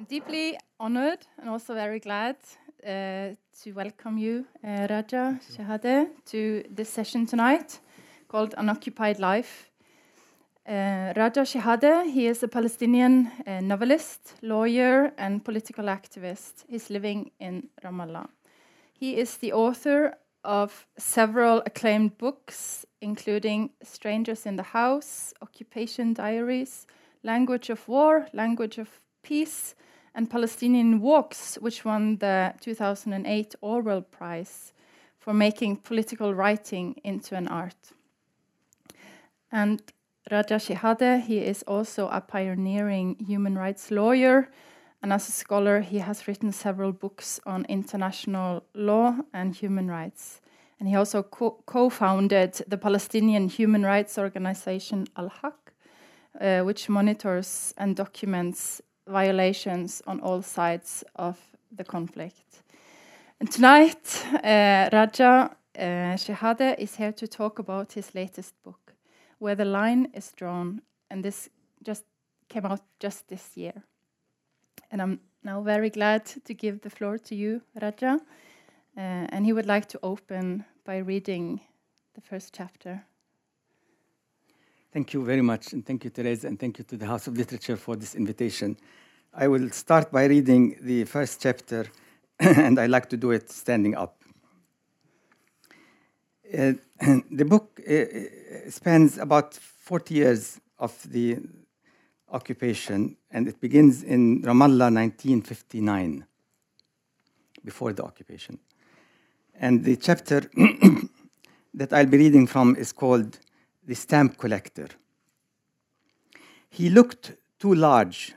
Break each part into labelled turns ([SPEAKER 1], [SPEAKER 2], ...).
[SPEAKER 1] I'm deeply honored and also very glad uh, to welcome you, uh, Raja Shehadeh, to this session tonight called Unoccupied Life. Uh, Raja Shehadeh, he is a Palestinian uh, novelist, lawyer, and political activist. He's living in Ramallah. He is the author of several acclaimed books, including Strangers in the House, Occupation Diaries, Language of War, Language of Peace, and Palestinian Walks, which won the 2008 Orwell Prize for making political writing into an art. And Raja Shehadeh, he is also a pioneering human rights lawyer, and as a scholar, he has written several books on international law and human rights. And he also co founded the Palestinian human rights organization Al Haq, uh, which monitors and documents violations on all sides of the conflict. And tonight, uh, Raja uh, is here to talk about his latest book, Where the Line is Drawn, and this just came out just this year. And I'm now very glad to give the floor to you, Raja. Uh, and he would like to open by reading the first chapter.
[SPEAKER 2] Thank you very much, and thank you, Therese, and thank you to the House of Literature for this invitation. I will start by reading the first chapter, and I like to do it standing up. Uh, the book uh, spans about 40 years of the occupation, and it begins in Ramallah 1959, before the occupation. And the chapter that I'll be reading from is called The Stamp Collector. He looked too large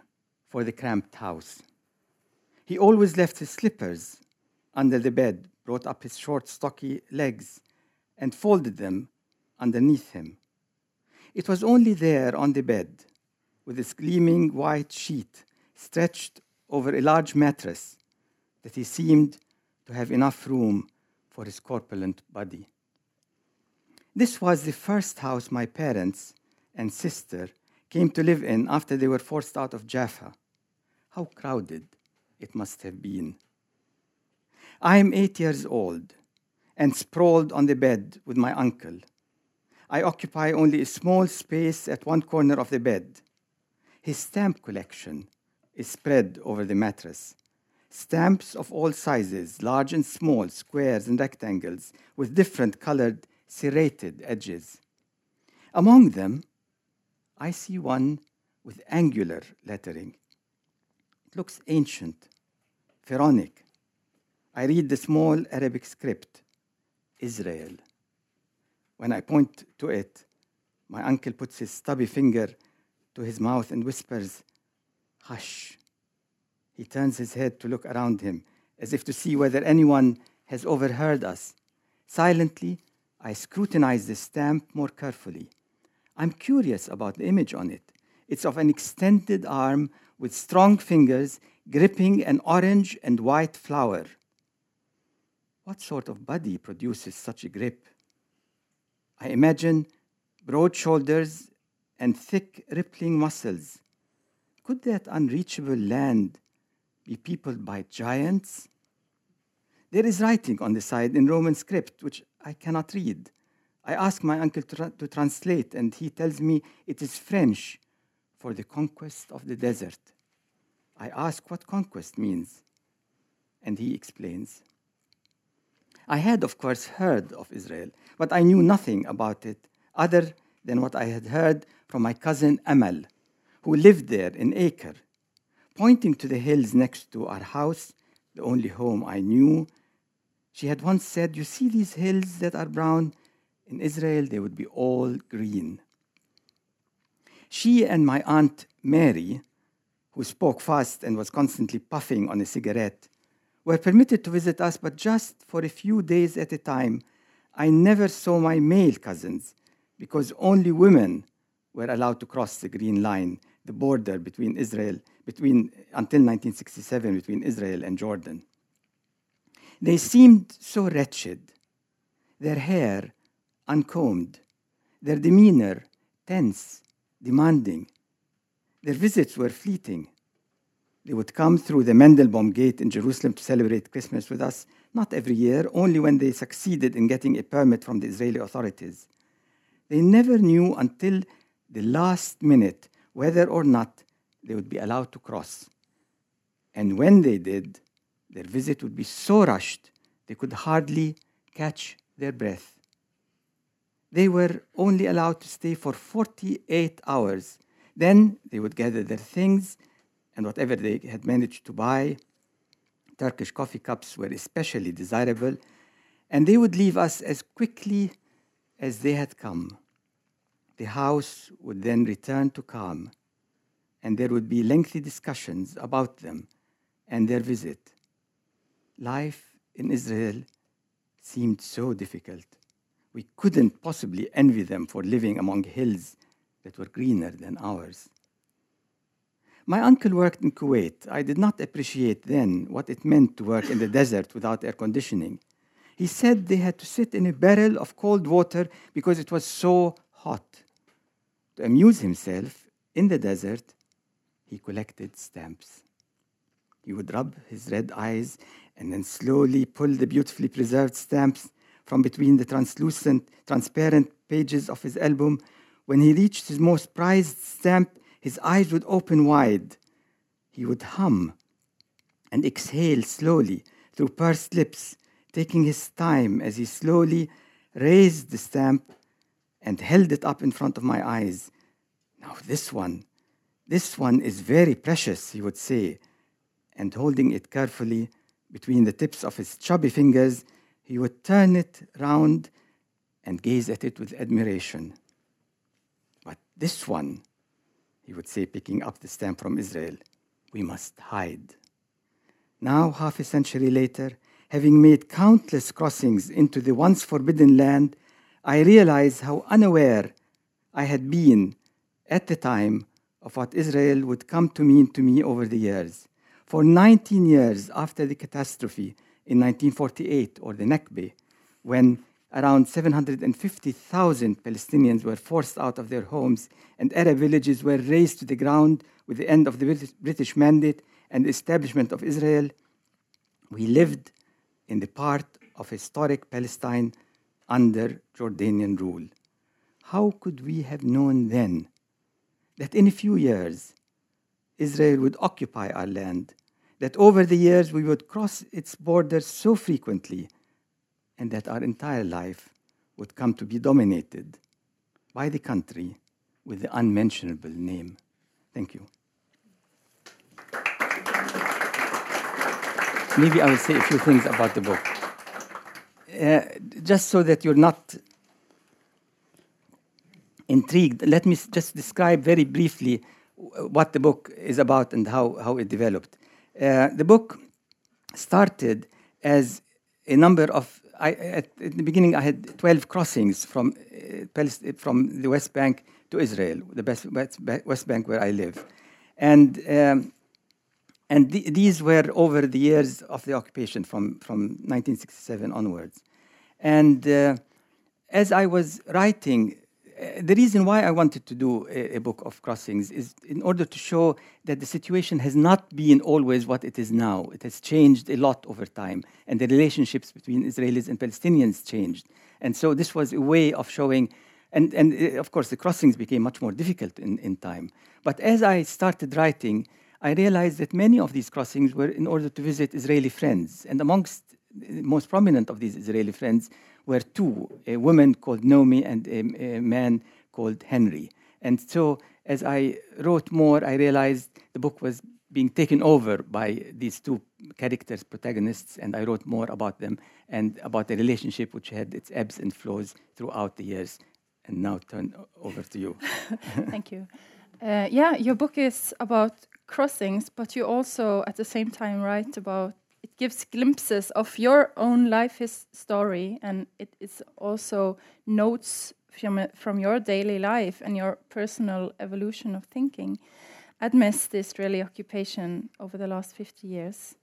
[SPEAKER 2] for the cramped house. He always left his slippers under the bed, brought up his short, stocky legs, and folded them underneath him. It was only there on the bed, with its gleaming white sheet stretched over a large mattress, that he seemed to have enough room for his corpulent body. This was the first house my parents and sister came to live in after they were forced out of Jaffa. How crowded it must have been. I am eight years old and sprawled on the bed with my uncle. I occupy only a small space at one corner of the bed. His stamp collection is spread over the mattress. Stamps of all sizes, large and small, squares and rectangles, with different colored serrated edges. Among them, I see one with angular lettering. Looks ancient, pharaonic. I read the small Arabic script, Israel. When I point to it, my uncle puts his stubby finger to his mouth and whispers, Hush. He turns his head to look around him, as if to see whether anyone has overheard us. Silently, I scrutinize the stamp more carefully. I'm curious about the image on it. It's of an extended arm with strong fingers gripping an orange and white flower. What sort of body produces such a grip? I imagine broad shoulders and thick, rippling muscles. Could that unreachable land be peopled by giants? There is writing on the side in Roman script, which I cannot read. I ask my uncle to, to translate, and he tells me it is French for the conquest of the desert. I ask what conquest means, and he explains. I had, of course, heard of Israel, but I knew nothing about it other than what I had heard from my cousin Amal, who lived there in Acre. Pointing to the hills next to our house, the only home I knew, she had once said, You see these hills that are brown? In Israel, they would be all green. She and my aunt Mary, who spoke fast and was constantly puffing on a cigarette, were permitted to visit us, but just for a few days at a time. I never saw my male cousins because only women were allowed to cross the green line, the border between Israel, between until 1967 between Israel and Jordan. They seemed so wretched, their hair uncombed, their demeanor tense demanding. Their visits were fleeting. They would come through the Mandelbaum Gate in Jerusalem to celebrate Christmas with us, not every year, only when they succeeded in getting a permit from the Israeli authorities. They never knew until the last minute whether or not they would be allowed to cross. And when they did, their visit would be so rushed they could hardly catch their breath. They were only allowed to stay for 48 hours. Then they would gather their things and whatever they had managed to buy. Turkish coffee cups were especially desirable, and they would leave us as quickly as they had come. The house would then return to calm, and there would be lengthy discussions about them and their visit. Life in Israel seemed so difficult. We couldn't possibly envy them for living among hills that were greener than ours. My uncle worked in Kuwait. I did not appreciate then what it meant to work in the desert without air conditioning. He said they had to sit in a barrel of cold water because it was so hot. To amuse himself in the desert, he collected stamps. He would rub his red eyes and then slowly pull the beautifully preserved stamps from between the translucent, transparent pages of his album. When he reached his most prized stamp, his eyes would open wide. He would hum and exhale slowly through pursed lips, taking his time as he slowly raised the stamp and held it up in front of my eyes. Now, this one, this one is very precious, he would say, and holding it carefully between the tips of his chubby fingers, he would turn it round and gaze at it with admiration. But this one, he would say, picking up the stamp from Israel, we must hide. Now, half a century later, having made countless crossings into the once forbidden land, I realize how unaware I had been at the time of what Israel would come to mean to me over the years. For 19 years after the catastrophe in 1948, or the Nakba, when around 750,000 Palestinians were forced out of their homes and Arab villages were razed to the ground with the end of the British mandate and the establishment of Israel, we lived in the part of historic Palestine under Jordanian rule. How could we have known then that in a few years Israel would occupy our land, that over the years we would cross its borders so frequently, and that our entire life would come to be dominated by the country with the unmentionable name. Thank you. Maybe I will say a few things about the book. Uh, just so that you're not intrigued, let me just describe very briefly what the book is about and how, how it developed. Uh, the book started as a number of I, at, the beginning, I had 12 crossings from, uh, from the West Bank to Israel, the West Bank where I live. And, um, and th these were over the years of the occupation from, from 1967 onwards. And uh, as I was writing the reason why I wanted to do a, a, book of crossings is in order to show that the situation has not been always what it is now. It has changed a lot over time, and the relationships between Israelis and Palestinians changed. And so this was a way of showing, and, and uh, of course, the crossings became much more difficult in, in time. But as I started writing, I realized that many of these crossings were in order to visit Israeli friends. And amongst the most prominent of these Israeli friends were two a woman called Naomi and a, a man called Henry. And so, as I wrote more, I realized the book was being taken over by these two characters, protagonists, and I wrote more about them and about the relationship which had its ebbs and flows throughout the years. And now turn over to you.
[SPEAKER 1] Thank you. Uh, yeah, your book is about crossings, but you also at the same time write about it gives glimpses of your own life story, and it is also notes from from your daily life and your personal evolution of thinking amidst the Israeli occupation over the last 50 years.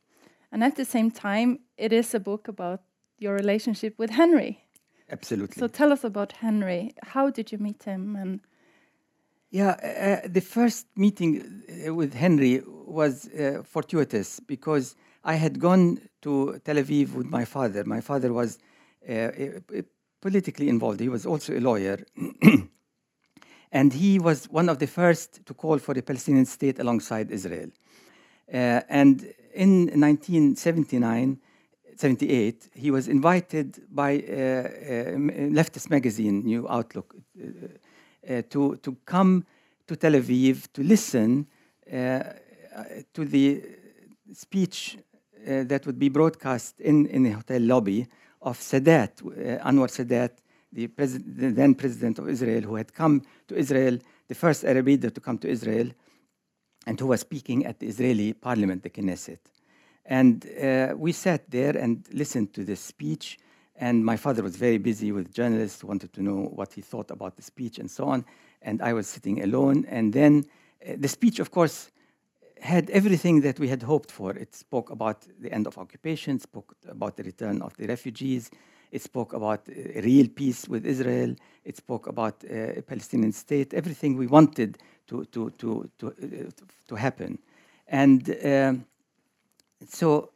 [SPEAKER 1] And at the same time, it is a book about your relationship with Henry.
[SPEAKER 2] Absolutely.
[SPEAKER 1] So tell us about Henry. How did you meet him? And
[SPEAKER 2] yeah, uh, the first meeting uh, with Henry was uh, fortuitous because I had gone to Tel Aviv with my father. My father was uh, uh, politically involved. He was also a lawyer. and he was one of the first to call for a Palestinian state alongside Israel. Uh, and in 1979, 78, he was invited by uh, uh, leftist magazine, New Outlook, uh, to, to come to Tel Aviv to listen to the speech that would be broadcast in, in a hotel lobby of Sadat, Anwar Sadat, the, the, then president of Israel, who had come to Israel, the first Arab leader to come to Israel, and who was speaking at the Israeli parliament, the Knesset. And uh, we sat there and listened to the speech. And my father was very busy with journalists, wanted to know what he thought about the speech and so on. And I was sitting alone. And then uh, the speech, of course, had everything that we had hoped for. It spoke about the end of occupation, spoke about the return of the refugees, it spoke about a real peace with Israel, it spoke about uh, a Palestinian state, everything we wanted to, to, to, to, uh, to happen. And um, so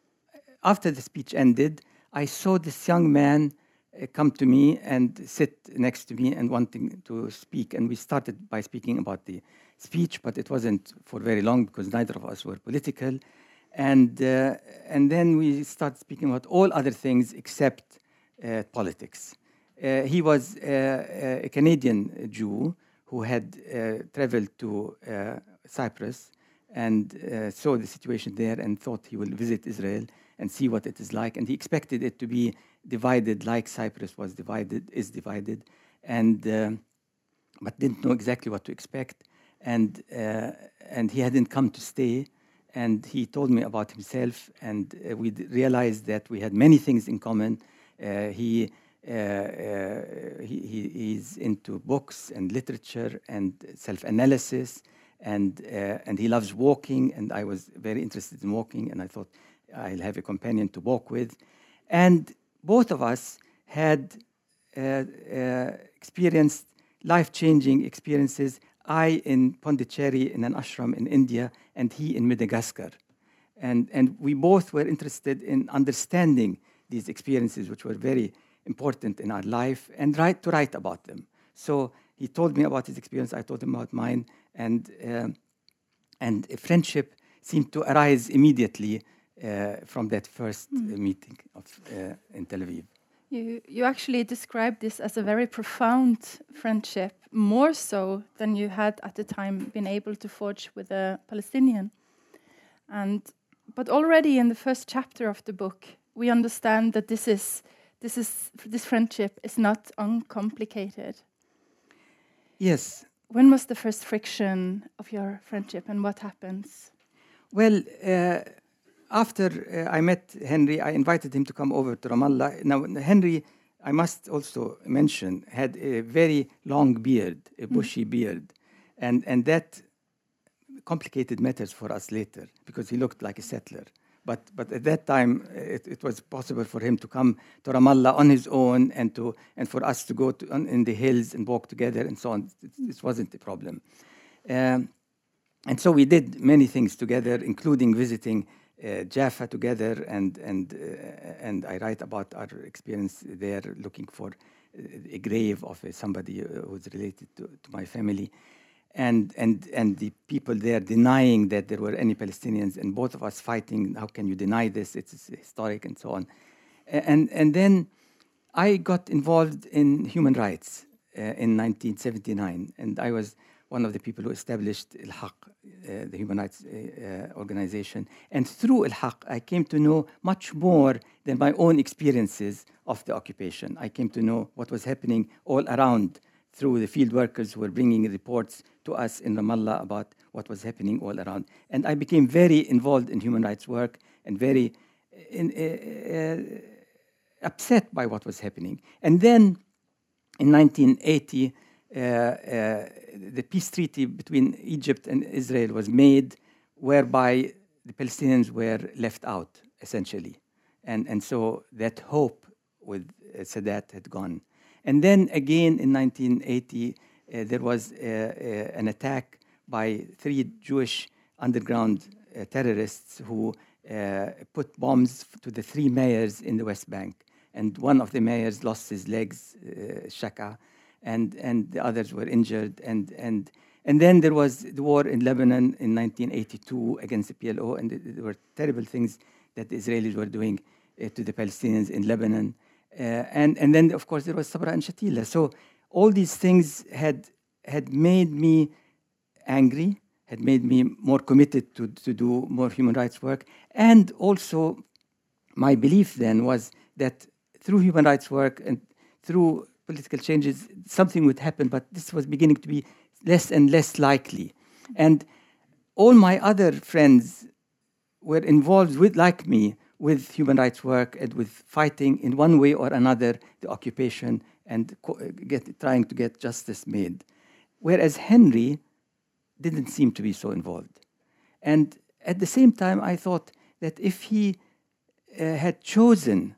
[SPEAKER 2] after the speech ended, I saw this young man uh, come to me and sit next to me and wanting to speak. And we started by speaking about the speech, but it wasn't for very long because neither of us were political. And, uh, and then we started speaking about all other things except uh, politics. Uh, he was uh, a Canadian Jew who had uh, traveled to Cyprus and uh, saw the situation there and thought he will visit Israel and see what it is like. And he expected it to be divided like Cyprus was divided, is divided, and uh, but didn't know exactly what to expect. And uh, and he hadn't come to stay. And he told me about himself, and uh, we realized that we had many things in common. Uh, he. Uh, he, he, he's into books and literature and self-analysis, and uh, and he loves walking, and I was very interested in walking, and I thought I'll have a companion to walk with, and both of us had uh, uh, experienced life-changing experiences. I in Pondicherry in an ashram in India, and he in Madagascar, and and we both were interested in understanding these experiences, which were very important in our life, and write to write about them. So he told me about his experience. I told him about mine, and uh, and a friendship seemed to arise immediately uh, from that first mm. meeting of uh, in Tel Aviv.
[SPEAKER 1] You you actually described this as a very profound friendship, more so than you had at the time been able to forge with a Palestinian. And but already in the first chapter of the book, we understand that this is this is this friendship is not uncomplicated.
[SPEAKER 2] Yes,
[SPEAKER 1] when was the first friction of your friendship and what happens?
[SPEAKER 2] Well, uh, after uh, I met Henry, I invited him to come over to Ramallah. Now, Henry, I must also mention, had a very long beard, a hmm. bushy mm. beard, and, and that complicated matters for us later because he looked like a settler. But, but at that time, it, it, was possible for him to come to Ramallah on his own and, to, and for us to go to, on, in the hills and walk together and so on. This wasn't a problem. Um, and so we did many things together, including visiting Jaffa together, and, and, uh, and I write about our experience there looking for a grave of uh, somebody who's related to, to my family and and and the people there denying that there were any Palestinians, and both of us fighting. How can you deny this? It's historic and so on. And and then I got involved in human rights uh, in 1979, and I was one of the people who established Al Haq, uh, the human rights uh, uh, organization. And through Al Haq, I came to know much more than my own experiences of the occupation. I came to know what was happening all around through the field workers who were bringing reports to us in Ramallah about what was happening all around. And I became very involved in human rights work and very in, uh, uh, upset by what was happening. And then in 1980, uh, uh, the peace treaty between Egypt and Israel was made, whereby the Palestinians were left out, essentially. And, and so that hope with uh, Sadat had gone. And then again in 1980, uh, there was uh, uh, an attack by three Jewish underground uh, terrorists who uh, put bombs to the three mayors in the West Bank. And one of the mayors lost his legs, uh, Shakaa, and, and the others were injured. And, and, and then there was the war in Lebanon in 1982 against the PLO, and there were terrible things that the Israelis were doing uh, to the Palestinians in Lebanon. Uh, and, and then, of course, there was Sabra and Shatila. So all these things had, had made me angry, had made me more committed to, to do more human rights work. And also, my belief then was that through human rights work and through political changes, something would happen, but this was beginning to be less and less likely. And all my other friends were involved with, like me, with human rights work and with fighting in one way or another the occupation and get, trying to get justice made. Whereas Henry didn't seem to be so involved. And at the same time, I thought that if he uh, had chosen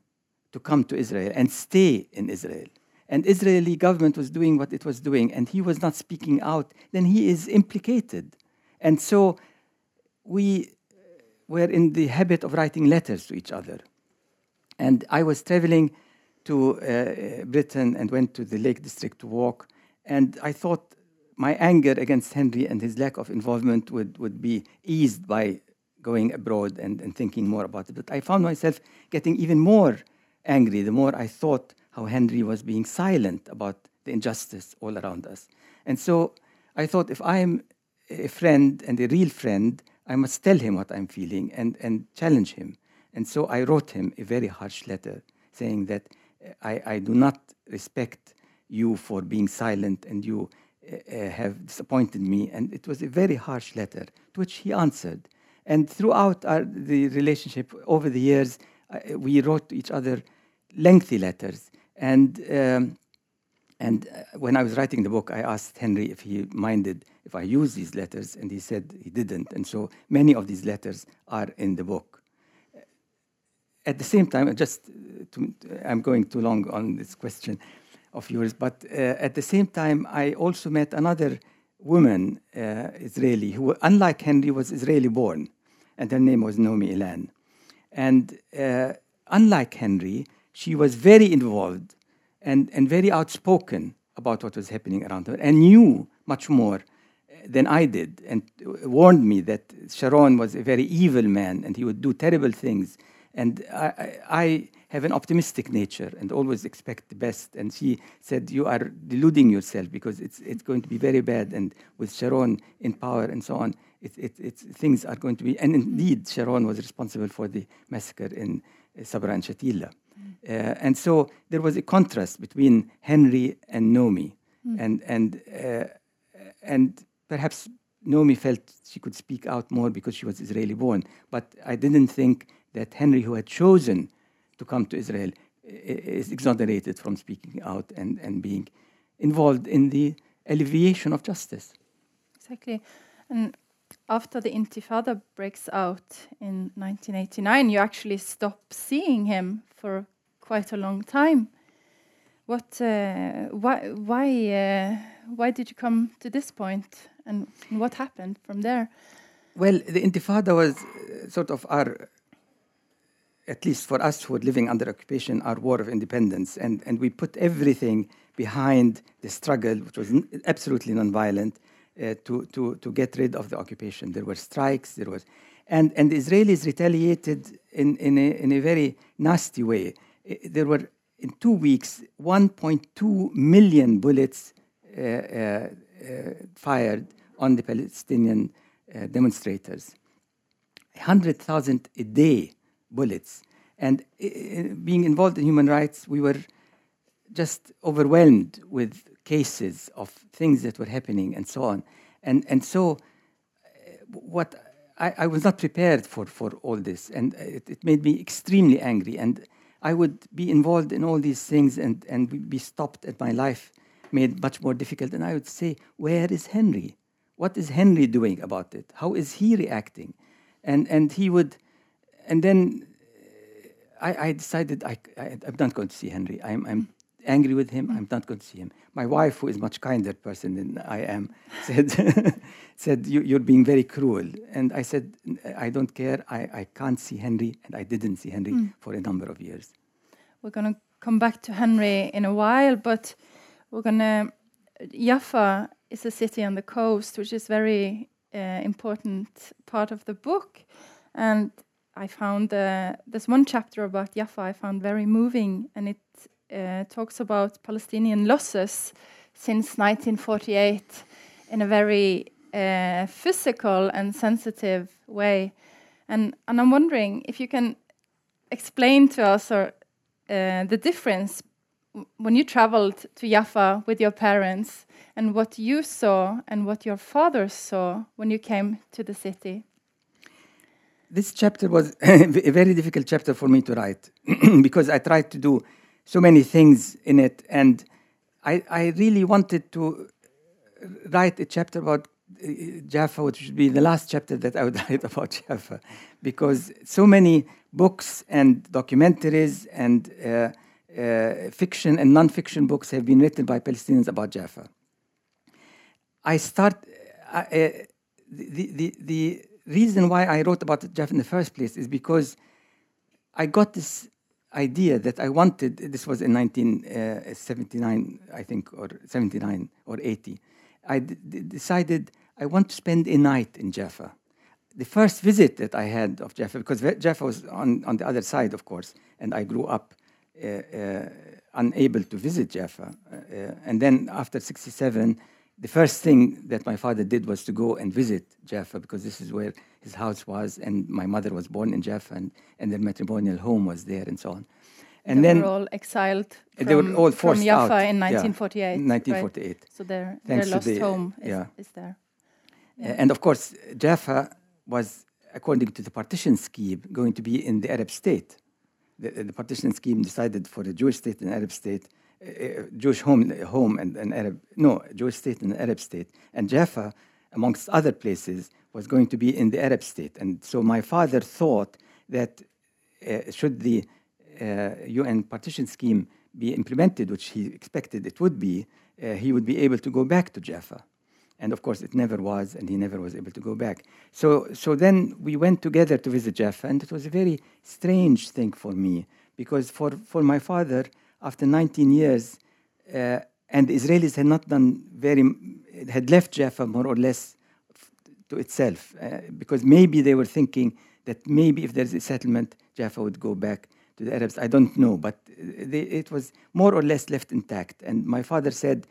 [SPEAKER 2] to come to Israel and stay in Israel, and Israeli government was doing what it was doing, and he was not speaking out, then he is implicated. And so we were in the habit of writing letters to each other. And I was traveling to uh, Britain and went to the Lake District to walk. And I thought my anger against Henry and his lack of involvement would, would be eased by going abroad and, and thinking more about it. But I found myself getting even more angry the more I thought how Henry was being silent about the injustice all around us. And so I thought if I am a friend and a real friend, I must tell him what I'm feeling and, and challenge him. And so I wrote him a very harsh letter saying that I, I do not respect you for being silent and you uh, have disappointed me. And it was a very harsh letter to which he answered. And throughout our, the relationship over the years, we wrote to each other lengthy letters. And, um, and uh, when I was writing the book, I asked Henry if he minded if I use these letters, and he said he didn't. And so many of these letters are in the book. At the same time, just to, I'm going too long on this question of yours, but uh, at the same time, I also met another woman, uh, Israeli, who, unlike Henry, was Israeli born, and her name was Naomi Ilan. And uh, unlike Henry, she was very involved and, and very outspoken about what was happening around her and knew much more eh, than I did and warned me that Sharon was a very evil man and he would do terrible things. And I, I, have an optimistic nature and always expect the best. And she said, You are deluding yourself because it's, it's going to be very bad. And with Sharon in power and so on, it, it, things are going to be. And indeed, Sharon was responsible for the massacre in Sabra and Shatila. Uh, and so there was a contrast between Henry and Naomi. Mm. And, and, uh, and perhaps Naomi felt she could speak out more because she was Israeli born. But I didn't think that Henry, who had chosen to come to Israel, is exonerated from speaking out and, and being involved in the alleviation of justice.
[SPEAKER 1] Exactly. And after the Intifada breaks out in 1989, you actually stop seeing him for quite a long time. What, uh, why, why, uh, why did you come to this point, and what happened from there?
[SPEAKER 2] Well, the Intifada was uh, sort of our, at least for us who were living under occupation, our war of independence, and and we put everything behind the struggle, which was absolutely nonviolent, uh, to to to get rid of the occupation. There were strikes, there was, and and the Israelis retaliated in in a in a very nasty way. Eh, there were in two weeks, 1.2 million bullets uh, uh, fired on the Palestinian demonstrators. 100,000 a day bullets. And being involved in human rights, we were just overwhelmed with cases of things that were happening and so on. And, and so, what I, I was not prepared for, for all this, and it, it made me extremely angry. And I would be involved in all these things and, and be stopped at my life made much more difficult. And I would say, where is Henry? What is Henry doing about it? How is he reacting? And, and he would, and then uh, I, I decided I, I, am not going to see Henry. I'm, I'm angry with him, I'm not going to see him. My wife, who is much kinder person than I am, said, said you, are being very cruel. And I said, I don't care. I, I can't see Henry, and I didn't see Henry mm. for a number of years.
[SPEAKER 1] We're going to come back to Henry in a while, but we're going to. Jaffa is a city on the coast, which is very uh, important part of the book. And I found uh, there's one chapter about Jaffa I found very moving, and it uh, talks about Palestinian losses since 1948 in a very uh, physical and sensitive way. And, and I'm wondering if you can explain to us or, uh, the difference when you traveled to Jaffa with your parents and what you saw and what your father saw when you came to the city
[SPEAKER 2] this chapter was a very difficult chapter for me to write because I tried to do so many things in it, and I, I really wanted to write a chapter about uh, Jaffa, which would be the last chapter that I would write about Jaffa, because so many books and documentaries and uh, uh, fiction and non-fiction books have been written by Palestinians about Jaffa. I start uh, the, the, the reason why I wrote about Jaffa in the first place is because I got this idea that I wanted, this was in 1979, uh, I think, or 79 or 80. I decided I want to spend a night in Jaffa. The first visit that I had of Jaffa, because Jaffa was on, on the other side, of course, and I grew up uh, uh, unable to visit Jaffa. Uh, uh, and then after 67, the first thing that my father did was to go and visit Jaffa because this is where his house was, and my mother was born in Jaffa, and, and their matrimonial home was there, and so on.
[SPEAKER 1] And they then were all exiled. From, they were all forced from Jaffa out. in 1948. Yeah,
[SPEAKER 2] 1948. Right?
[SPEAKER 1] So their, their lost the, home is, yeah. is there.
[SPEAKER 2] Yeah. And of course, Jaffa was, according to the partition scheme, going to be in the Arab state. The, the partition scheme decided for a Jewish state and Arab state Jewish home, home and an Arab, no, Jewish state and an Arab state. And Jaffa, amongst other places, was going to be in the Arab state. And so my father thought that uh, should the uh, UN partition scheme be implemented, which he expected it would be, uh, he would be able to go back to Jaffa. And of course, it never was, and he never was able to go back. So, so then we went together to visit Jaffa, and it was a very strange thing for me because for, for my father, after 19 years, uh, and the Israelis had not done very, had left Jaffa more or less to itself, uh, because maybe they were thinking that maybe if there's a settlement, Jaffa would go back to the Arabs. I don't know, but they, it was more or less left intact. And my father said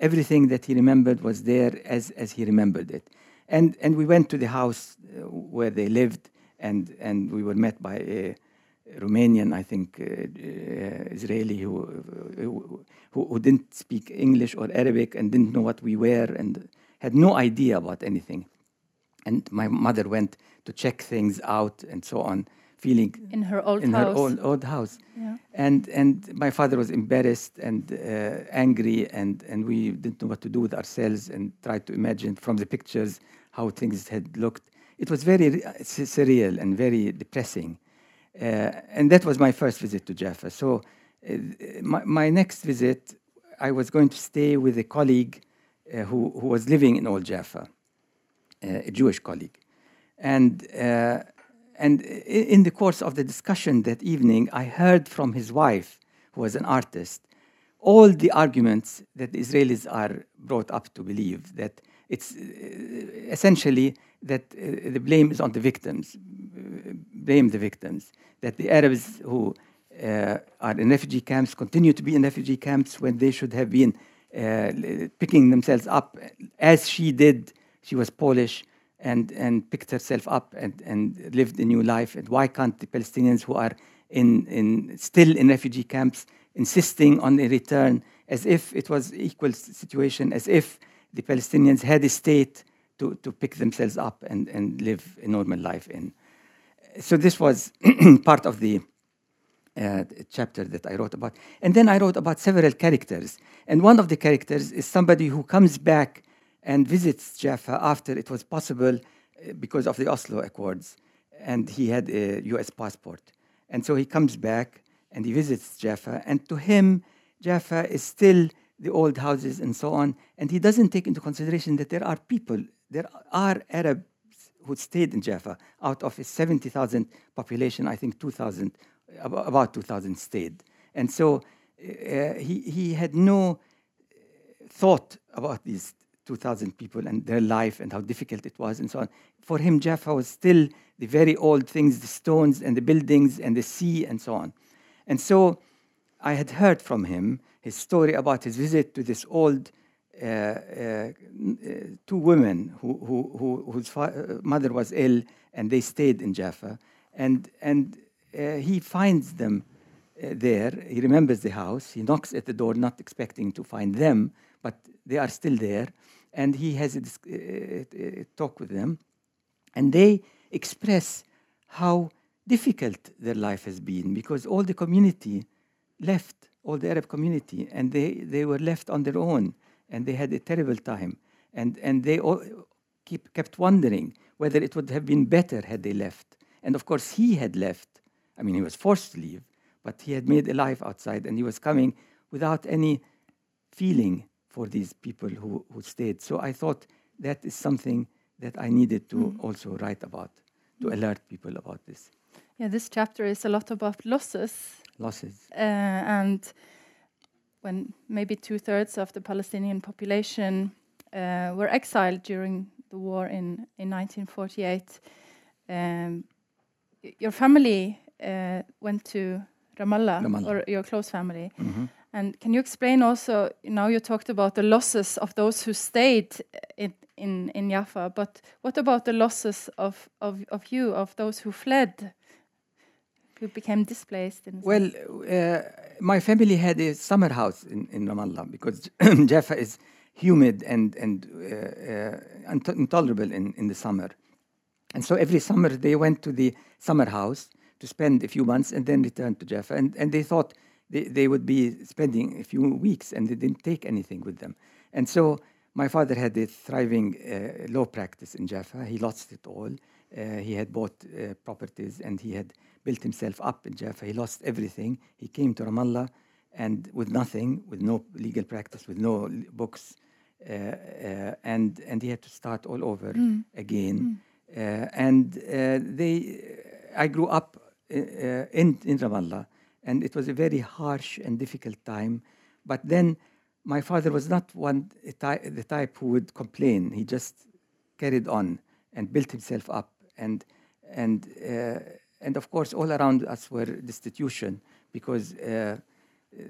[SPEAKER 2] everything that he remembered was there as, as he remembered it. And, and we went to the house uh, where they lived, and, and we were met by a Romanian, I think, uh, uh, Israeli who, who, who didn't speak English or Arabic and didn't know what we were and had no idea about anything. And my mother went to check things out and so on, feeling
[SPEAKER 1] in her old
[SPEAKER 2] in
[SPEAKER 1] house.
[SPEAKER 2] her old, old house. Yeah. And and my father was embarrassed and uh, angry, and and we didn't know what to do with ourselves, and tried to imagine from the pictures how things had looked. It was very surreal and very depressing. Uh, and that was my first visit to Jaffa. So uh, my, my, next visit, I was going to stay with a colleague uh, who, who was living in Old Jaffa, a Jewish colleague. And, and in the course of the discussion that evening, I heard from his wife, who was an artist, all the arguments that the Israelis are brought up to believe that it's essentially that uh, the blame is on the victims, blame the victims, that the Arabs who uh, are in refugee camps continue to be in refugee camps when they should have been uh, picking themselves up as she did. She was Polish and, and picked herself up and, and lived a new life. And why can't the Palestinians who are in, in, still in refugee camps insisting on a return as if it was equal situation, as if the Palestinians had a state to, to pick themselves up and, and live a normal life in. So this was part of the uh, chapter that I wrote about. And then I wrote about several characters. And one of the characters is somebody who comes back and visits Jaffa after it was possible uh, because of the Oslo Accords. And he had a US passport. And so he comes back and he visits Jaffa. And to him, Jaffa is still the old houses and so on. And he doesn't take into consideration that there are people, there are Arabs who stayed in Jaffa. Out of his 70,000 population, I think 2,000, about 2,000 stayed. And so uh, he, he had no thought about these 2,000 people and their life and how difficult it was and so on. For him, Jaffa was still the very old things, the stones and the buildings and the sea and so on. And so I had heard from him his story about his visit to this old two women who, who, who, whose uh, mother was ill and they stayed in Jaffa. And, and uh, he finds them uh, there. He remembers the house. He knocks at the door, not expecting to find them, but they are still there. And he has a, a uh, talk with them. And they express how difficult their life has been because all the community left, all the Arab community, and they, they were left on their own and they had a terrible time. And, and they all keep, kept wondering whether it would have been better had they left. And of course, he had left. I mean, he was forced to leave, but he had made a life outside and he was coming without any feeling for these people who, who stayed. So I thought that is something that I needed to mm. also write about, to alert people about this.
[SPEAKER 1] Yeah, this chapter is a lot about losses.
[SPEAKER 2] Losses.
[SPEAKER 1] Uh, and when maybe two thirds of the Palestinian population uh, were exiled during the war in, in 1948, um, your family uh, went to Ramallah,
[SPEAKER 2] Ramallah,
[SPEAKER 1] or your close family.
[SPEAKER 2] Mm -hmm.
[SPEAKER 1] And can you explain also? Now you talked about the losses of those who stayed in in, in Jaffa, but what about the losses of, of, of you, of those who fled? Who became displaced?
[SPEAKER 2] well, uh, my family had a summer house in, in Ramallah because Jaffa is humid and, and uh, uh, intolerable in, in the summer. And so every summer they went to the summer house to spend a few months and then return to Jaffa. And, and they thought they, they would be spending a few weeks and they didn't take anything with them. And so my father had a thriving uh, law practice in Jaffa. He lost it all. Uh, he had bought uh, properties and he had built himself up in Jaffa. He lost everything. He came to Ramallah and with nothing, with no legal practice, with no books, uh, uh, and and he had to start all over mm. again. Mm. Uh, and uh, they, I grew up uh, in in Ramallah, and it was a very harsh and difficult time. But then, my father was not one the type who would complain. He just carried on and built himself up and and and of course, all around us were destitution because uh,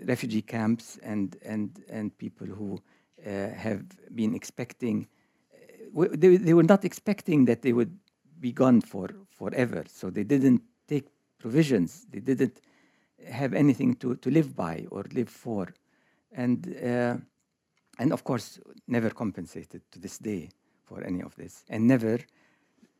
[SPEAKER 2] refugee camps and, and, and people who uh, have been expecting, uh, they, they were not expecting that they would be gone for forever. So they didn't take provisions. They didn't have anything to, to live by or live for. And, uh, and of course, never compensated to this day for any of this. And never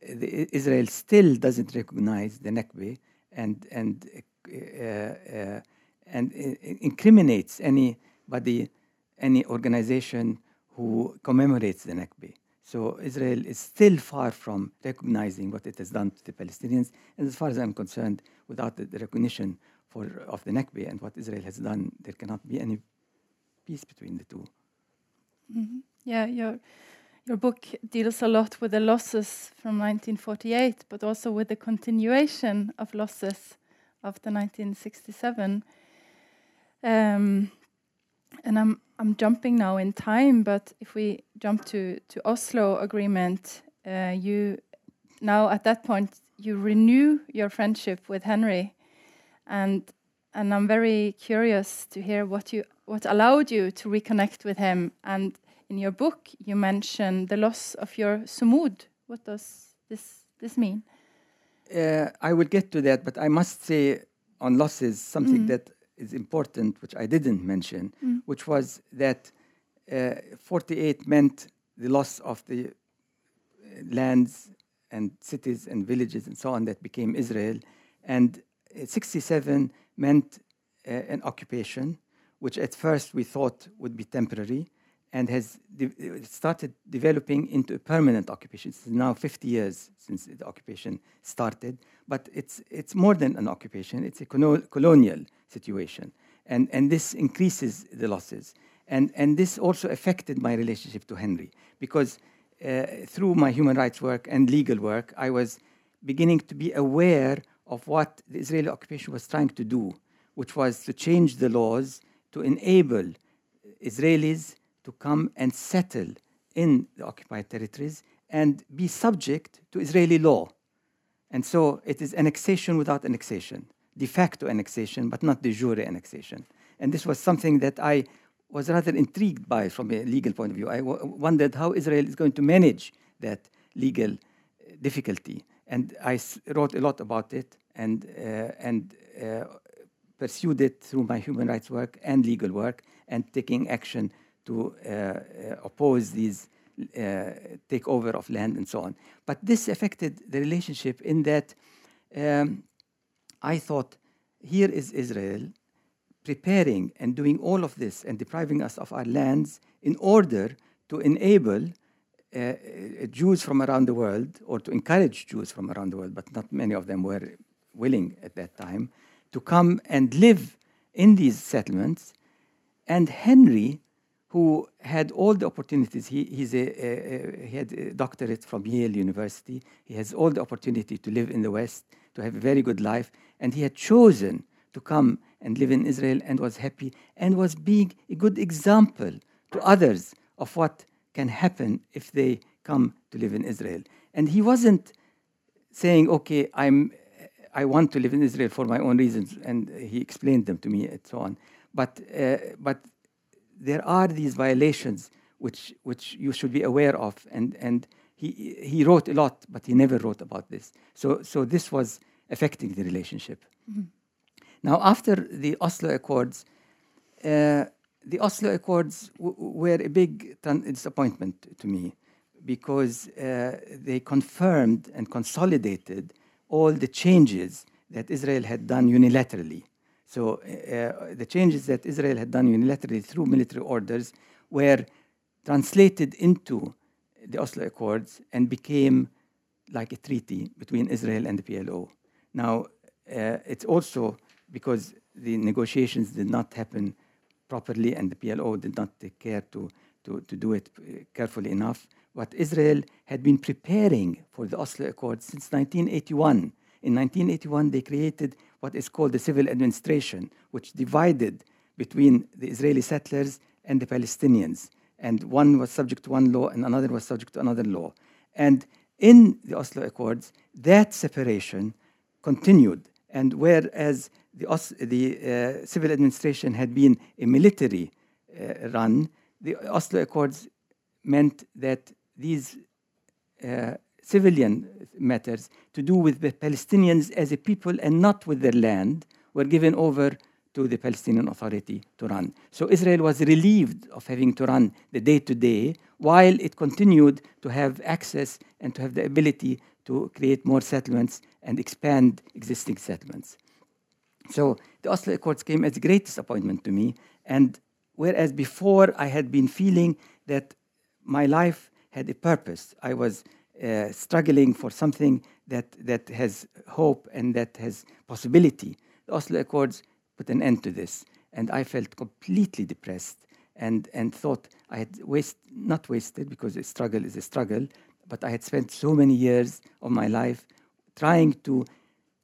[SPEAKER 2] Israel still doesn't recognize the Nakba and and uh, uh, and incriminates anybody, any organization who commemorates the Nakba. So Israel is still far from recognizing what it has done to the Palestinians. And as far as I'm concerned, without the, the recognition for, of the Nakba and what Israel has done, there cannot be any peace between the 2
[SPEAKER 1] mm -hmm. Yeah, you're your book deals a lot with the losses from 1948, but also with the continuation of losses after 1967. Um, and I'm I'm jumping now in time, but if we jump to to Oslo Agreement, uh, you now at that point you renew your friendship with Henry, and and I'm very curious to hear what you what allowed you to reconnect with him and in your book you mention the loss of your sumud. What does this this mean?
[SPEAKER 2] Uh, I will get to that, but I must say on losses something mm. that is important, which I didn't mention, mm. which was that uh, 48 meant the loss of the uh, lands and cities and villages and so on that became Israel, and uh, 67 meant uh, an occupation, which at first we thought would be temporary, and has de started developing into a permanent occupation. It's now 50 years since the occupation started, but it's, it's more than an occupation, it's a colonial situation. And, and this increases the losses. And, and this also affected my relationship to Henry because uh, through my human rights work and legal work, I was beginning to be aware of what the Israeli occupation was trying to do, which was to change the laws to enable Israelis to come and settle in the occupied territories and be subject to Israeli law. And so it is annexation without annexation, de facto annexation, but not de jure annexation. And this was something that I was rather intrigued by from a legal point of view. I wondered how Israel is going to manage that legal difficulty. And I wrote a lot about it and, uh, and uh, pursued it through my human rights work and legal work and taking action to uh, uh oppose these uh, takeover of land and so on. But this affected the relationship in that um, I thought, here is Israel preparing and doing all of this and depriving us of our lands in order to enable uh, Jews from around the world, or to encourage Jews from around the world, but not many of them were willing at that time, to come and live in these settlements. And Henry, who had all the opportunities, he, he's a, he had a doctorate from Yale University, he has all the opportunity to live in the West, to have a very good life, and he had chosen to come and live in Israel and was happy and was being a good example to others of what can happen if they come to live in Israel. And he wasn't saying, okay, I'm, I want to live in Israel for my own reasons, and he explained them to me and so on. But, uh, but there are these violations which, which you should be aware of, and, and he, he wrote a lot, but he never wrote about this. So, so this was affecting the relationship. Mm -hmm. Now, after the Oslo Accords, uh, the Oslo Accords were a big disappointment to me because uh, they confirmed and consolidated all the changes that Israel had done unilaterally. So, uh, the changes that Israel had done unilaterally through military orders were translated into the Oslo Accords and became like a treaty between Israel and the PLO. Now, uh, it's also because the negotiations did not happen properly and the PLO did not take care to, to, to do it uh, carefully enough. What Israel had been preparing for the Oslo Accords since 1981. In 1981, they created what is called the civil administration, which divided between the Israeli settlers and the Palestinians. And one was subject to one law and another was subject to another law. And in the Oslo Accords, that separation continued. And whereas the, Os the uh, civil administration had been a military uh, run, the Oslo Accords meant that these uh, civilian matters to do with the Palestinians as a people and not with their land were given over to the Palestinian Authority to run. So Israel was relieved of having to run the day to day while it continued to have access and to have the ability to create more settlements and expand existing settlements. So the Oslo Accords came as a great disappointment to me. And whereas before I had been feeling that my life had a purpose, I was uh, struggling for something that, that has hope and that has possibility. The Oslo Accords put an end to this. And I felt completely depressed and, and thought I had waste, not wasted because a struggle is a struggle, but I had spent so many years of my life trying to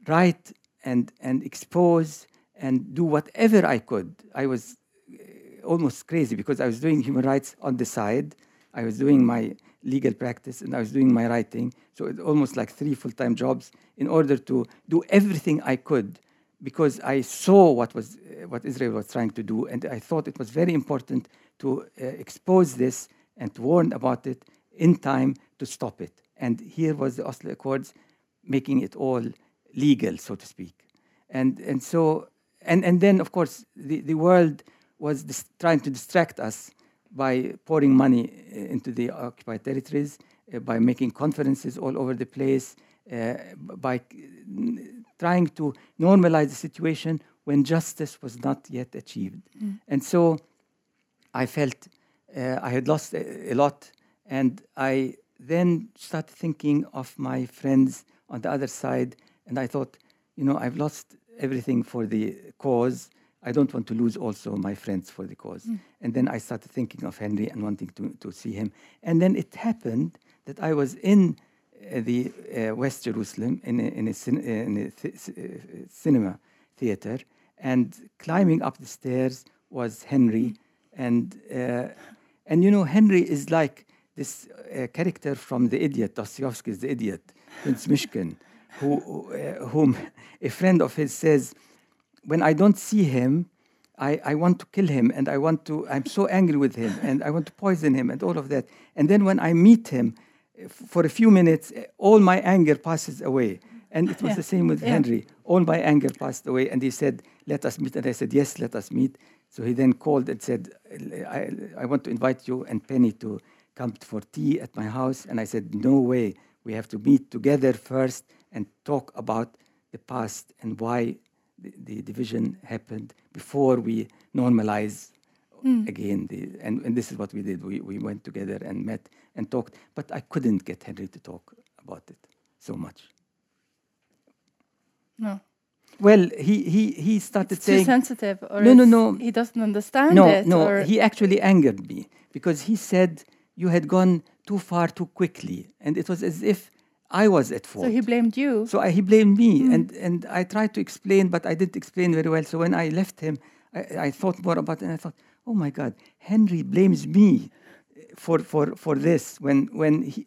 [SPEAKER 2] write and, and expose and do whatever I could. I was uh, almost crazy because I was doing human rights on the side. I was doing my legal practice and I was doing my writing. So it's almost like three full time jobs in order to do everything I could because I saw what, was, uh, what Israel was trying to do. And I thought it was very important to uh, expose this and to warn about it in time to stop it. And here was the Oslo Accords making it all legal, so to speak. And, and so, and, and then, of course, the, the world was trying to distract us by pouring money uh, into the occupied territories, uh, by making conferences all over the place, uh, by trying to normalize the situation when justice was not yet achieved. Mm. And so I felt uh, I had lost a, a, lot, and I then started thinking of my friends on the other side and I thought, you know, I've lost everything for the cause. I don't want to lose also my friends for the cause. And then I started thinking of Henry and wanting to, to see him. And then it happened that I was in uh, the uh, West Jerusalem in a, in a, cin- uh, in a th- uh, cinema theater, and climbing up the stairs was Henry, and uh, and you know Henry is like this uh, character from The Idiot, Dostoevsky's The Idiot, Prince Myshkin, who uh, whom a friend of his says, when I don't see him. I, I want to kill him and I want to, I'm so angry with him and I want to poison him and all of that. And then when I meet him, for a few minutes, all my anger passes away. And it was
[SPEAKER 1] Yeah.
[SPEAKER 2] the same with
[SPEAKER 1] Yeah.
[SPEAKER 2] Henry. All my anger passed away. And he said, Let us meet. And I said, Yes, let us meet. So he then called and said, I, I want to invite you and Penny to come for tea at my house. And I said, No way. We have to meet together first and talk about the past and why the, the division happened before we normalize hmm. again. The, and, and this is what we did. We, we went together and met and talked. But I couldn't get Henry to talk about it so much.
[SPEAKER 1] No.
[SPEAKER 2] Well, he, he, he started
[SPEAKER 1] It's too sensitive, or
[SPEAKER 2] No, no, no.
[SPEAKER 1] he doesn't understand
[SPEAKER 2] no,
[SPEAKER 1] it.
[SPEAKER 2] no,
[SPEAKER 1] or
[SPEAKER 2] he actually angered me because he said you had gone too far too quickly. And it was as if I was at fault.
[SPEAKER 1] so he blamed you.
[SPEAKER 2] So I, he blamed me, hmm. and, and I tried to explain, but I didn't explain very well. So when I left him, I, I thought more about it, and I thought, oh my God, Henry blames me for, for, for this when, when he,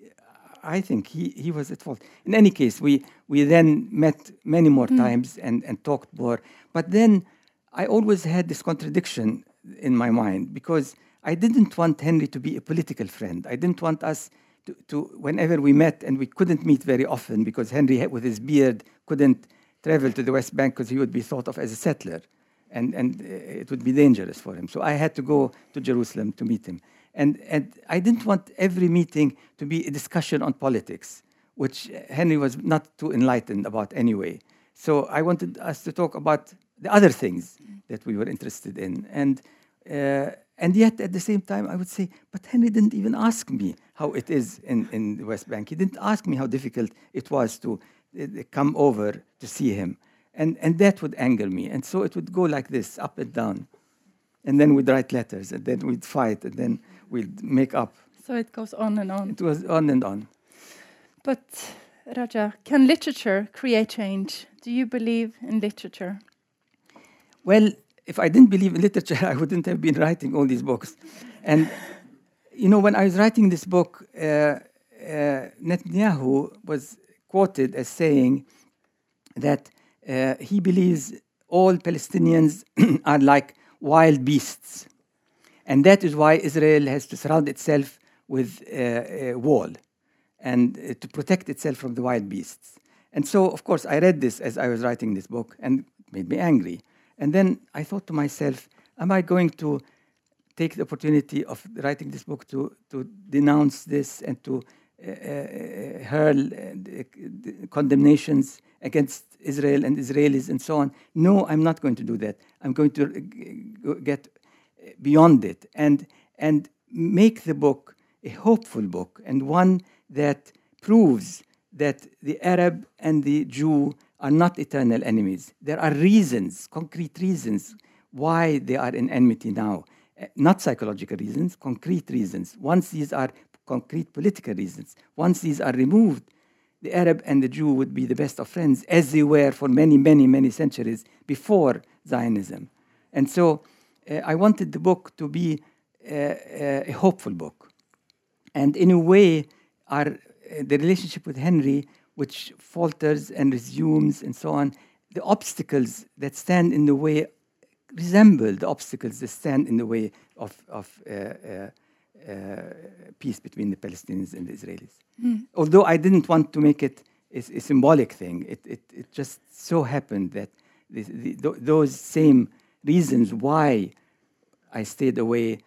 [SPEAKER 2] I think he, he was at fault. In any case, we, we then met many more hmm. times and, and talked more. But then I always had this contradiction in my mind because I didn't want Henry to be a political friend. I didn't want us to, to whenever we met, and we couldn't meet very often because Henry, with his beard, couldn't travel to the West Bank because he would be thought of as a settler, and, and uh, it would be dangerous for him. So I had to go to Jerusalem to meet him. And, and I didn't want every meeting to be a discussion on politics, which Henry was not too enlightened about anyway. So I wanted us to talk about the other things that we were interested in. And, uh, and yet, at the same time, I would say, but Henry didn't even ask me how it is in, in the West Bank. He didn't ask me how difficult it was to uh, come over to see him. And, and that would anger me. And so it would go like this, up and down. And then we'd write letters, and then we'd fight, and then we'd make up.
[SPEAKER 1] So it goes on and on.
[SPEAKER 2] It was on and on.
[SPEAKER 1] But Raja, can literature create change? Do you believe in literature?
[SPEAKER 2] Well, if I didn't believe in literature, I wouldn't have been writing all these books. And, you know, when I was writing this book, uh, uh, Netanyahu was quoted as saying that uh, he believes all Palestinians are like wild beasts. And that is why Israel has to surround itself with uh, a wall and uh, to protect itself from the wild beasts. And so, of course, I read this as I was writing this book and it made me angry. And then I thought to myself, am I going to take the opportunity of writing this book to, to denounce this and to uh, uh, hurl uh, the- the condemnations against Israel and Israelis and so on? No, I'm not going to do that. I'm going to uh, get beyond it and and make the book a hopeful book and one that proves that the Arab and the Jew are not eternal enemies. There are reasons, concrete reasons, why they are in enmity now. Uh, Not psychological reasons, concrete reasons. Once these are concrete political reasons, once these are removed, the Arab and the Jew would be the best of friends, as they were for many, many, many centuries before Zionism. And so uh, I wanted the book to be uh, a hopeful book. And in a way, our, the relationship with Henry, which falters and resumes and so on, the obstacles that stand in the way resemble the obstacles that stand in the way of, of uh, uh, uh, peace between the Palestinians and the Israelis. Although I didn't want to make it a, a symbolic thing, it, it, it just so happened that the, the, tho- those same reasons why I stayed away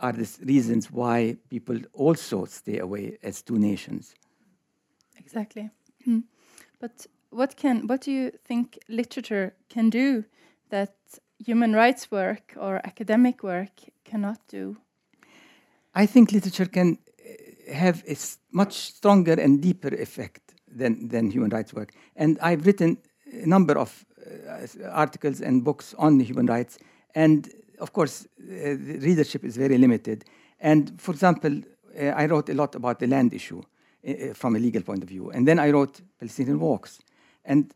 [SPEAKER 2] are the reasons why people also stay away as two nations.
[SPEAKER 1] Exactly. Hmm. But what can what do you think literature can do that human rights work or academic work cannot do?
[SPEAKER 2] I think literature can uh, have a much stronger and deeper effect than, than human rights work. And I've written a number of uh, articles and books on human rights, And of course, uh, the readership is very limited. And for example, uh, I wrote a lot about the land issue uh, from a legal point of view. And then I wrote Palestinian Walks. And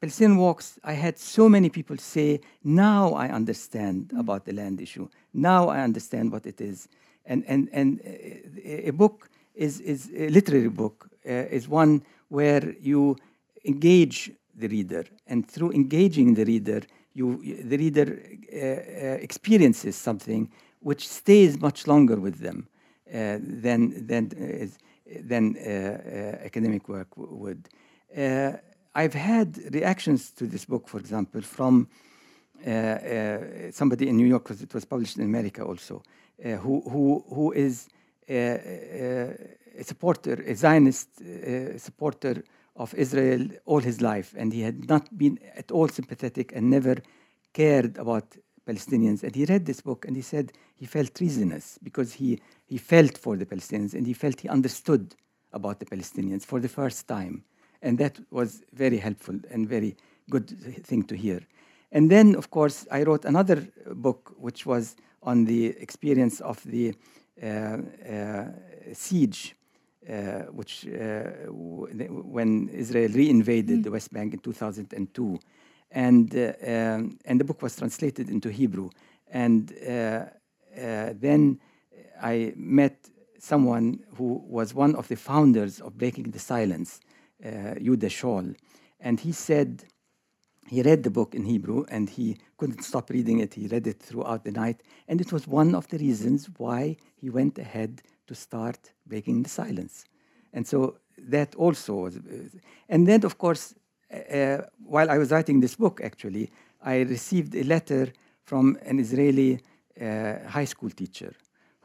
[SPEAKER 2] Palestinian Walks, I had so many people say, now I understand mm. about the land issue. Now I understand what it is. And, and, and uh, a book is, is a literary book, uh, is one where you engage the reader. And through engaging the reader, you, the reader uh, uh, experiences something which stays much longer with them uh, than, than, than academic work would. I've had reactions to this book, for example, from uh, uh, somebody in New York, because it was published in America also, uh, who, who, who is a supporter, a Zionist supporter of Israel all his life, and he had not been at all sympathetic and never cared about Palestinians. And he read this book and he said he felt treasonous because he, he felt for the Palestinians and he felt he understood about the Palestinians for the first time. And that was very helpful and very good thing to hear. And then, of course, I wrote another book which was on the experience of the uh, uh, siege uh, which uh, when Israel reinvaded mm. the West Bank in 2002, and uh, um, and the book was translated into Hebrew, and then I met someone who was one of the founders of Breaking the Silence, uh, Yehuda Shaul, and he said he read the book in Hebrew and he couldn't stop reading it. He read it throughout the night, and it was one of the reasons why he went ahead to start breaking the silence. And so that also was, and then of course, uh, while I was writing this book, actually, I received a letter from an Israeli uh, high school teacher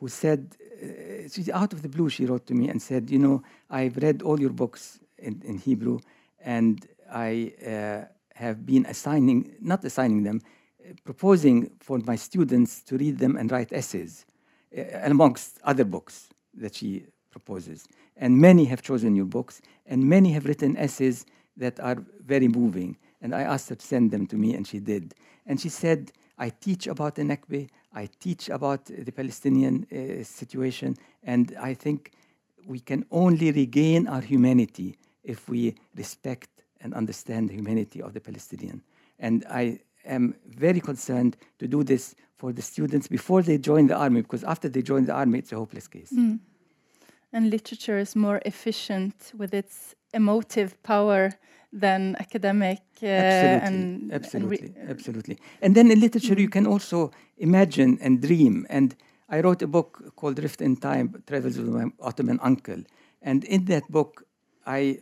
[SPEAKER 2] who said, uh, out of the blue, she wrote to me and said, You know, I've read all your books in, in Hebrew, and I uh, have been assigning, not assigning them, uh, proposing for my students to read them and write essays, uh, amongst other books that she proposes. And many have chosen your books, and many have written essays that are very moving. And I asked her to send them to me, and she did. And she said, I teach about the Nakba, I teach about the Palestinian uh, situation, and I think we can only regain our humanity if we respect and understand the humanity of the Palestinian. And I am very concerned to do this for the students before they join the army, because after they join the army, it's a hopeless case.
[SPEAKER 1] Mm. And literature is more efficient with its emotive power than academic uh,
[SPEAKER 2] absolutely,
[SPEAKER 1] and
[SPEAKER 2] absolutely, and absolutely. And then in literature, mm. you can also imagine and dream. And I wrote a book called Rift in Time: Travels with My Ottoman Uncle. And in that book, I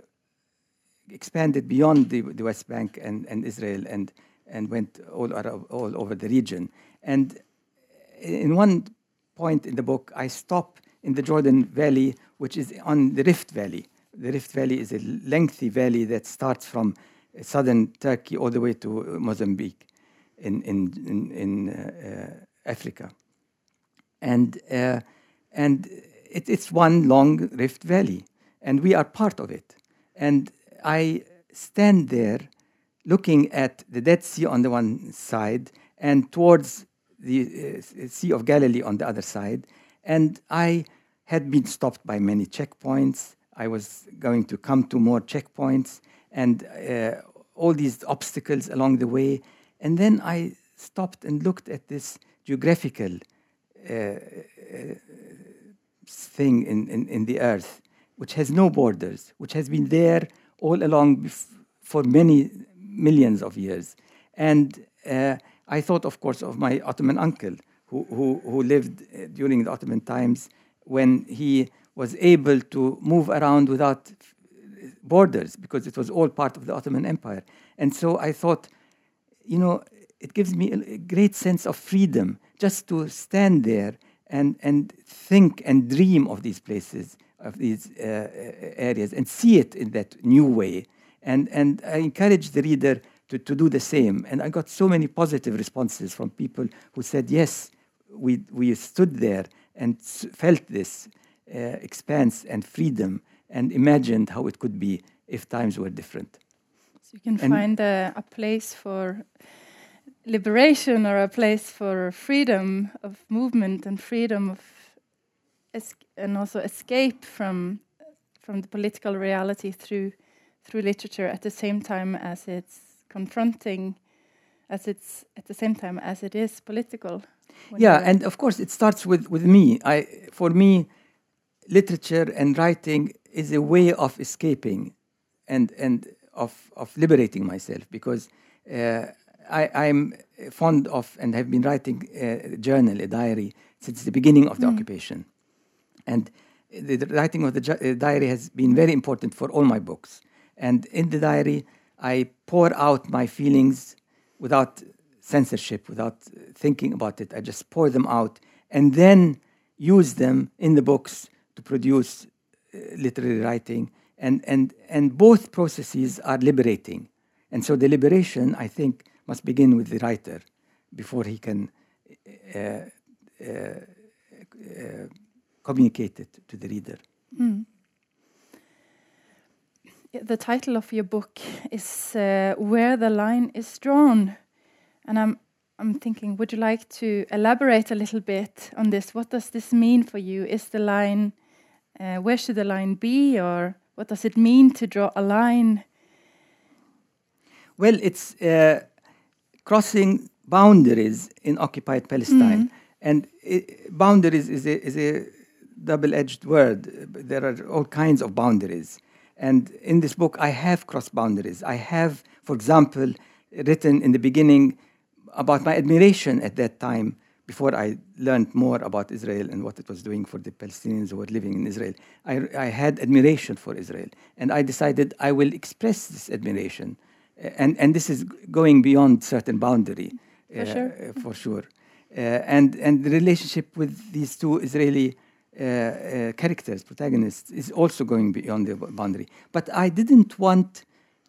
[SPEAKER 2] expanded beyond the, the West Bank and, and Israel and, and went all, all over the region. And in one point in the book, I stop in the Jordan Valley, which is on the Rift Valley. The Rift Valley is a lengthy valley that starts from southern Turkey all the way to Mozambique in, in, in, in uh, Africa. And, uh, and it, it's one long Rift Valley, and we are part of it. And I stand there looking at the Dead Sea on the one side and towards the uh, Sea of Galilee on the other side. And I had been stopped by many checkpoints. I was going to come to more checkpoints and uh, all these obstacles along the way. And then I stopped and looked at this geographical uh, uh thing in, in, in the earth, which has no borders, which has been there all along for many millions of years. And uh, I thought, of course, of my Ottoman uncle who, who, who lived uh, during the Ottoman times when he was able to move around without borders because it was all part of the Ottoman Empire. And so I thought, you know, it gives me a great sense of freedom just to stand there and, and think and dream of these places of these uh, uh, areas and see it in that new way. And, and I encourage the reader to, to do the same. And I got so many positive responses from people who said, yes, we, we stood there and felt this Uh, expanse and freedom and imagined how it could be if times were different.
[SPEAKER 1] So you can and find a, a place for liberation or a place for freedom of movement and freedom of and also escape from from the political reality through through literature at the same time as it's confronting as it's at the same time as it is political
[SPEAKER 2] yeah and of course it starts with with me i for me literature and writing is a way of escaping and and of of liberating myself because uh, I, am fond of and have been writing a journal, a diary, since the beginning of the mm. occupation. And the, the writing of the uh, diary has been very important for all my books. And in the diary, I pour out my feelings without censorship, without thinking about it. I just pour them out and then use them in the books produce uh, literary writing. And, and, and both processes are liberating. And so the liberation, I think, must begin with the writer before he can uh, uh, uh, communicate it to the reader. Mm.
[SPEAKER 1] The title of your book is uh, "Where the Line Is Drawn," and I'm I'm thinking, would you like to elaborate a little bit on this? What does this mean for you? Is the line uh, where should the line be, or what does it mean to draw a line?
[SPEAKER 2] Well, it's uh, crossing boundaries in occupied Palestine. Mm. And it, boundaries is a, is a double edged word. There are all kinds of boundaries. And in this book, I have crossed boundaries. I have, for example, written in the beginning about my admiration at that time before I learned more about Israel and what it was doing for the Palestinians who were living in Israel. I, I had admiration for Israel. And I decided I will express this admiration and and this is going beyond certain boundary
[SPEAKER 1] for uh, sure.
[SPEAKER 2] For sure. Uh, and and the relationship with these two Israeli uh, characters, protagonists, is also going beyond the boundary. But I didn't want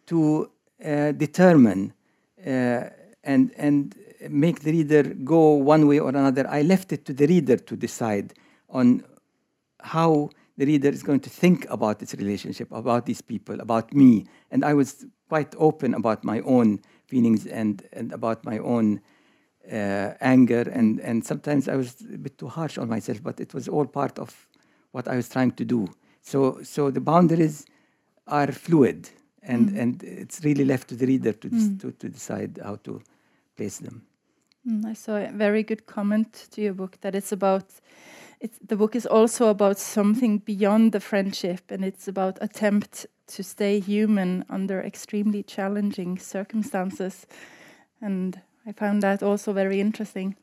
[SPEAKER 2] to determine and and make the reader go one way or another. I left it to the reader to decide on how the reader is going to think about this relationship, about these people, about me. And I was quite open about my own feelings and, and about my own uh, anger. And, and sometimes I was a bit too harsh on myself, but it was all part of what I was trying to do. So, so the boundaries are fluid, and, mm. and it's really left to the reader to, mm. to, to decide how to place them.
[SPEAKER 1] Mm, I saw a very good comment to your book that it's about it's, the book is also about something beyond the friendship, and it's about attempt to stay human under extremely challenging circumstances. And I found that also very interesting.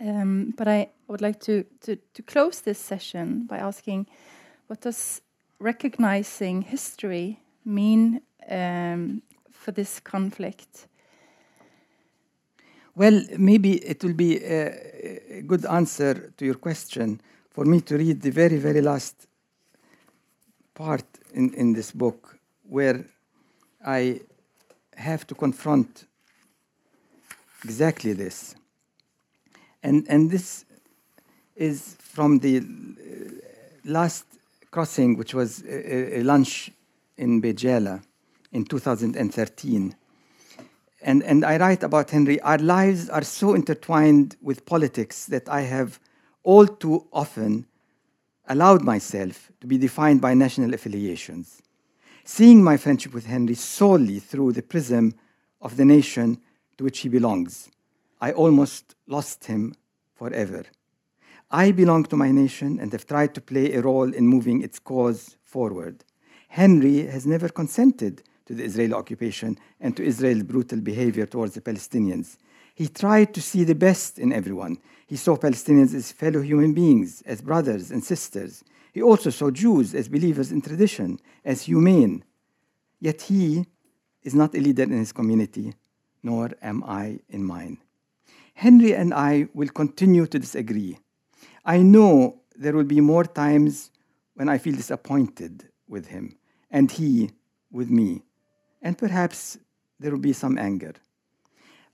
[SPEAKER 1] Um, but I would like to, to, to close this session by asking what does recognizing history mean um, for this conflict?
[SPEAKER 2] Well, maybe it will be a, good answer to your question for me to read the very, very last part in, in this book where I have to confront exactly this. And, and this is from the uh, last crossing, which was a, a lunch in Beit Jala in 2013 and, and I write about Henry, our lives are so intertwined with politics that I have all too often allowed myself to be defined by national affiliations, seeing my friendship with Henry solely through the prism of the nation to which he belongs. I almost lost him forever. I belong to my nation and have tried to play a role in moving its cause forward. Henry has never consented to the Israeli occupation and to Israel's brutal behavior towards the Palestinians. He tried to see the best in everyone. He saw Palestinians as fellow human beings, as brothers and sisters. He also saw Jews as believers in tradition, as humane. Yet he is not a leader in his community, nor am I in mine. Henry and I will continue to disagree. I know there will be more times when I feel disappointed with him, and he with me and perhaps there will be some anger.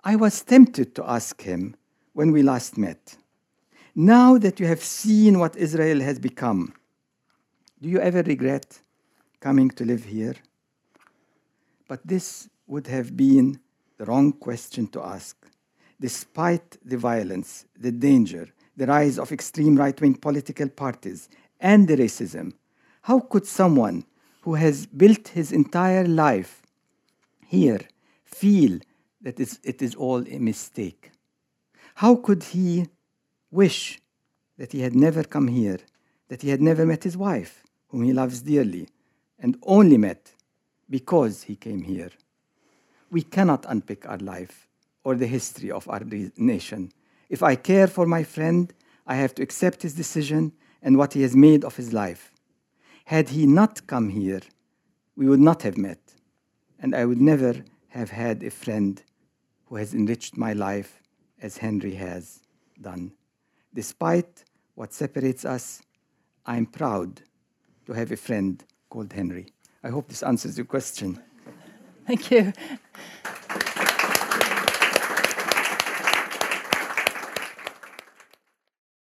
[SPEAKER 2] I was tempted to ask him when we last met Now that you have seen what Israel has become, do you ever regret coming to live here? But this would have been the wrong question to ask. Despite the violence, the danger, the rise of extreme right wing political parties, and the racism, how could someone who has built his entire life here feel that it is all a mistake? How could he wish that he had never come here, that he had never met his wife, whom he loves dearly, and only met because he came here? We cannot unpick our life or the history of our nation. If I care for my friend, I have to accept his decision and what he has made of his life. Had he not come here, we would not have met, and I would never have had a friend who has enriched my life as Henry has done. Despite what separates us, I'm proud to have a friend called Henry. I hope this answers your question.
[SPEAKER 1] Thank you.